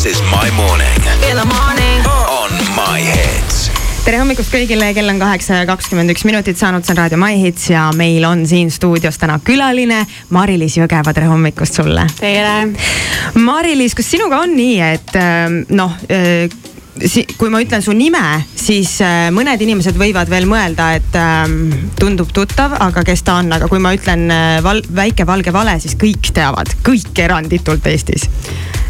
This is my morning. In the morning. On my hits tere hommikust kõigile, kell on kaheksa ja kakskümmend üks minutit saanud, see on Raadio My Hits ja meil on siin stuudios täna külaline Mari-Liis Jõgeva, tere hommikust sulle. tere. Mari-Liis, kas sinuga on nii, et ähm, noh äh, kui ma ütlen su nime, siis äh, mõned inimesed võivad veel mõelda, et ähm, tundub tuttav, aga kes ta on, aga kui ma ütlen äh, val väike valge vale, siis kõik teavad, kõik eranditult Eestis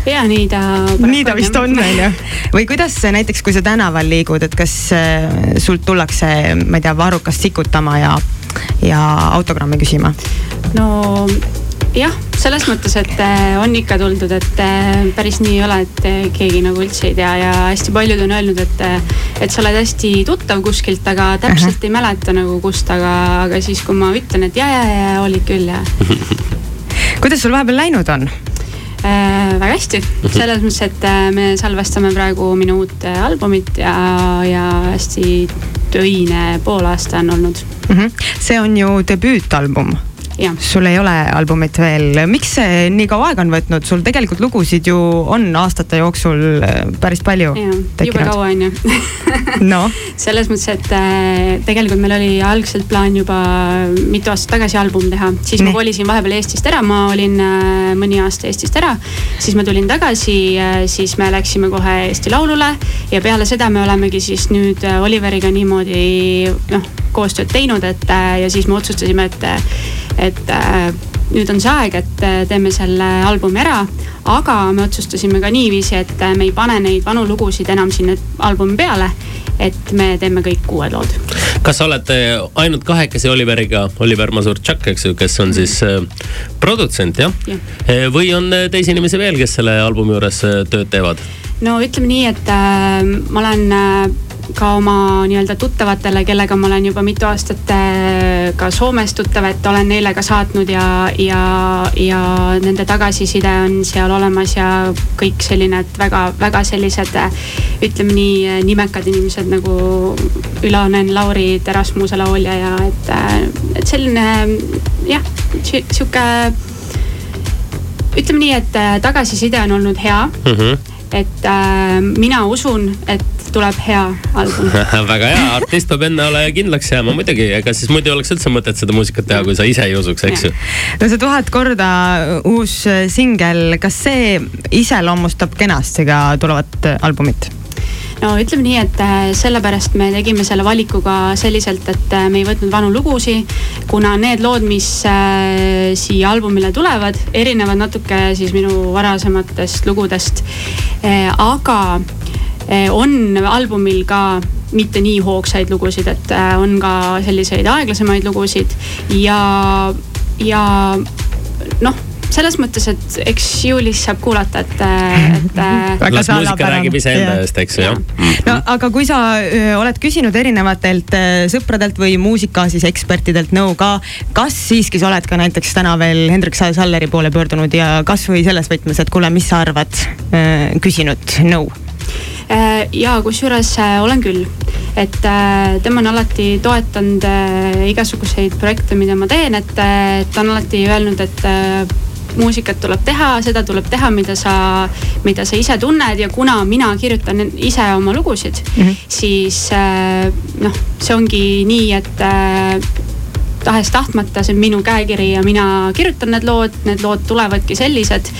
ja nii ta. nii ta vist on, on ju. või kuidas näiteks, kui sa tänaval liigud, et kas äh, sult tullakse, ma ei tea, varrukast sikutama ja, ja autogrammi küsima? no jah, selles mõttes, et äh, on ikka tuldud, et äh, päris nii ei ole, et keegi nagu üldse ei tea ja hästi paljud on öelnud, et, et sa oled hästi tuttav kuskilt, aga täpselt uh -huh. ei mäleta nagu kust, aga, aga siis, kui ma ütlen, et ja, ja, ja olid küll ja kuidas sul vahepeal läinud on? Äh,? väga hästi, mhm. selles mõttes, et äh, me salvestame praegu minu uut äh, albumit ja, ja hästi töine poolaasta on olnud mm. -hmm. see on ju debüütalbum sul ei ole albumit veel, miks see nii kaua aega on võtnud, sul tegelikult lugusid ju on aastate jooksul äh, päris palju. jube kaua on ju no. selles mõttes, et äh, tegelikult meil oli algselt plaan juba mitu aastat tagasi album teha, siis nii. ma kolisin vahepeal Eestist ära, ma olin äh, mõni aasta Eestist ära. siis ma tulin tagasi, siis me läksime kohe Eesti Laulule ja peale seda me olemegi siis nüüd Oliveriga niimoodi noh koostööd teinud, et ja siis me otsustasime, et et äh, nüüd on see aeg, et äh, teeme selle albumi ära. aga me otsustasime ka niiviisi, et äh, me ei pane neid vanu lugusid enam sinna albumi peale. et me teeme kõik uued lood. kas oled ainult kahekesi Oliveriga, Oliver Mazurtšak, eks ju, kes on siis produtsent jah ja.? või on teisi inimesi veel, kes selle albumi juures tööd teevad? no ütleme nii, et äh, ma olen äh, ka oma nii-öelda tuttavatele, kellega ma olen juba mitu aastat äh, ka Soomes tuttav, et olen neile ka saatnud ja, ja, ja nende tagasiside on seal olemas ja kõik selline, et väga-väga sellised ütleme nii nimekad inimesed nagu Ülonen, Lauri, Terasmuse laulja ja et, äh, et selline jah, sihuke ütleme nii, et äh, tagasiside on olnud hea mm. -hmm et äh, mina usun, et tuleb hea album väga hea, artist peab enne kindlaks jääma muidugi, ega siis muidu ei oleks üldse mõtet seda muusikat teha, kui sa ise ei usuks, eks ju. no see tuhat korda uus singel, kas see iseloomustab kenasti ka tulevat albumit? No ütleme nii, et äh, sellepärast me tegime selle valiku ka selliselt, et äh, me ei võtnud vanu lugusid, kuna need lood, mis äh, siia albumile tulevad, erinevad natuke siis minu varasematest lugudest. aga on albumil ka mitte nii hoogsaid lugusid, et on ka selliseid aeglasemaid lugusid ja, ja selles mõttes, et eks juulis saab kuulata, et, et. las muusika räägib iseenda eest, eks ju, jah. no aga kui sa öö, oled küsinud erinevatelt sõpradelt või muusika siis ekspertidelt nõu ka, kas siiski sa oled ka näiteks täna veel Hendrik Salleri poole pöördunud ja kasvõi selles võtmes, et kuule, mis sa arvad, küsinud nõu? ja kusjuures olen küll, et tema on alati toetanud igasuguseid projekte, mida ma teen, et ta on alati öelnud, et muusikat tuleb teha, seda tuleb teha, mida sa, mida sa ise tunned ja kuna mina kirjutan ise oma lugusid mm, -hmm. siis äh, noh, see ongi nii, et äh, tahes-tahtmata, see on minu käekiri ja mina kirjutan need lood, need lood tulevadki sellised.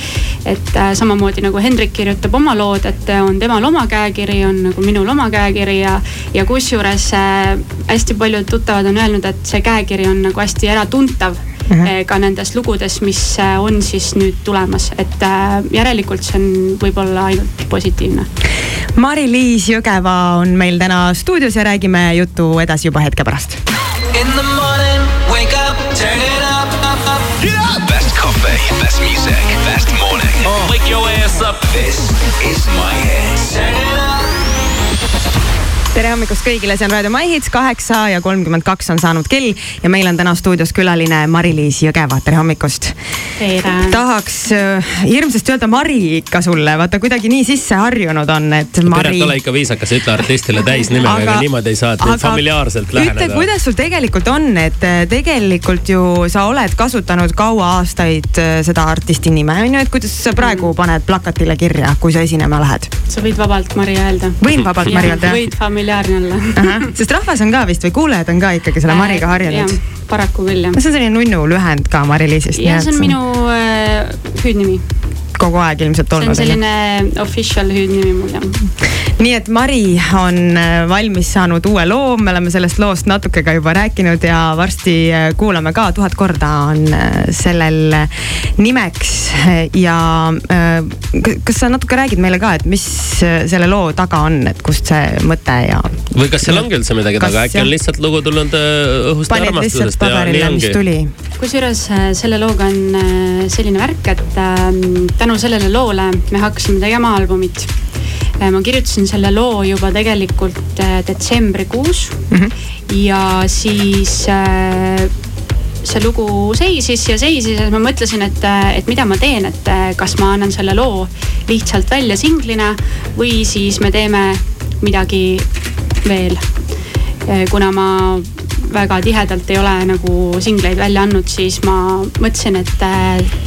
et äh, samamoodi nagu Hendrik kirjutab oma lood, et on temal oma käekiri, on nagu minul oma käekiri ja, ja kusjuures äh, hästi paljud tuttavad on öelnud, et see käekiri on nagu hästi äratuntav mm -hmm. ka nendes lugudes, mis äh, on siis nüüd tulemas, et äh, järelikult see on võib-olla ainult positiivne. Mari-Liis Jõgeva on meil täna stuudios ja räägime juttu edasi juba hetke pärast. In the morning, wake up, turn it up, up, up. Yeah. Best coffee, best music, best morning. Uh. Wake your ass up. This is my hommikust kõigile, see on Raadio My Hits, kaheksa ja kolmkümmend kaks on saanud kell ja meil on täna stuudios külaline Mari-Liis Jõgeva, tere hommikust. tahaks äh, hirmsasti öelda Mari ikka sulle, vaata kuidagi nii sisse harjunud on, et Mari. Piret, ole ikka viisakas, ütle artistile täisnimega, aga niimoodi ei saa, et familiaarselt läheneda. ütle, kuidas sul tegelikult on, et äh, tegelikult ju sa oled kasutanud kaua aastaid äh, seda artisti nime on ju, et kuidas sa praegu paned plakatile kirja, kui sa esinema lähed? sa võid vabalt Mari öelda. võin vabalt Mari öelda, jah? võid familiaarne olla. sest rahvas on ka vist või kuulajad on ka ikkagi selle Mariga äh, harjunud. paraku küll jah. see on selline nunnu lühend ka Mari-Liisist. jah, see on minu äh, hüüdnimi kogu aeg ilmselt olnud. see on selline official hüüdnimi mul jah. Nii et Mari on äh, valmis saanud uue loo, me oleme sellest loost natuke ka juba rääkinud ja varsti äh, kuulame ka, tuhat korda on äh, sellel nimeks ja kas sa natuke räägid meile ka, et mis selle loo taga on, et kust see mõte ja. või kas seal ongi üldse midagi taga, äkki on lihtsalt lugu tulnud õhust ja armastusest ja nii ongi. kusjuures selle looga on selline värk, et tänu tänu sellele loole me hakkasime tegema albumit. Äh, ma kirjutasin selle loo juba tegelikult äh, detsembrikuus mm -hmm. ja siis äh, see lugu seisis ja seisis ja siis ma mõtlesin, et, et mida ma teen, et kas ma annan selle loo lihtsalt välja singlina või siis me teeme midagi veel. kuna ma väga tihedalt ei ole nagu singleid välja andnud, siis ma mõtlesin, et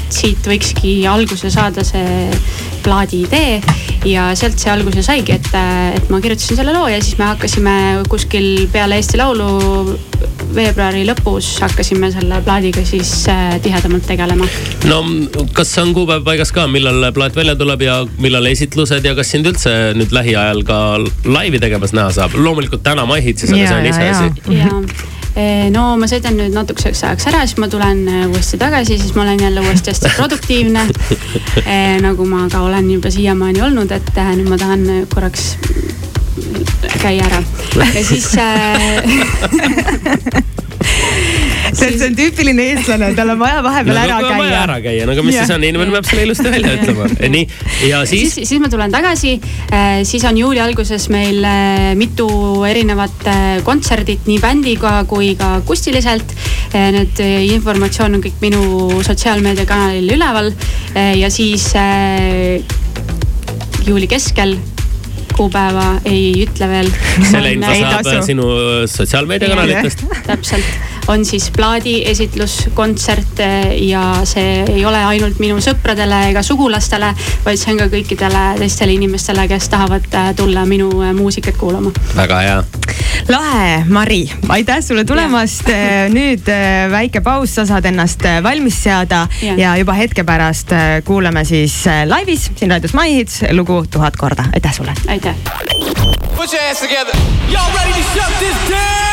siit võikski alguse saada see plaadi idee. Ja sealt see alguse saigi, et, et ma kirjutasin selle loo ja siis me hakkasime kuskil peale Eesti Laulu veebruari lõpus hakkasime selle plaadiga siis äh, tihedamalt tegelema. no kas on kuupäev paigas ka, millal plaat välja tuleb ja millal esitlused ja kas sind üldse nüüd lähiajal ka laivi tegemas näha saab? loomulikult täna MyHitsis, aga see on iseasi. no ma sõidan nüüd natukeseks ajaks ära, siis ma tulen eh, uuesti tagasi, siis ma olen jälle uuesti hästi produktiivne. Nagu ma ka olen juba siiamaani olnud, et nüüd ma tahan korraks käia ära ja siis see, see on tüüpiline eestlane, tal on vaja vahepeal no, ära käia. vaja ära käia, no aga mis yeah. siis on, inimene peab selle ilusti välja ütlema. nii, ja siis, siis? siis ma tulen tagasi, äh, siis on juuli alguses meil äh, mitu erinevat äh, kontserdit nii bändiga kui ka akustiliselt. Need informatsioon on kõik minu sotsiaalmeediakanalil üleval ja siis juuli keskel kuupäeva ei ütle veel. selle info saab sinu sotsiaalmeediakanalitest. täpselt on siis plaadiesitlus, kontsert ja see ei ole ainult minu sõpradele ega sugulastele, vaid see on ka kõikidele teistele inimestele, kes tahavad äh, tulla minu äh, muusikat kuulama. väga hea. lahe, Mari, aitäh sulle tulemast. Äh, nüüd väike paus, sa saad ennast valmis seada ja, ja juba hetke pärast kuulame siis laivis siin raadios My Hits lugu Tuhat korda, aitäh sulle. aitäh. Put your hands together. Y'all ready to shut this down?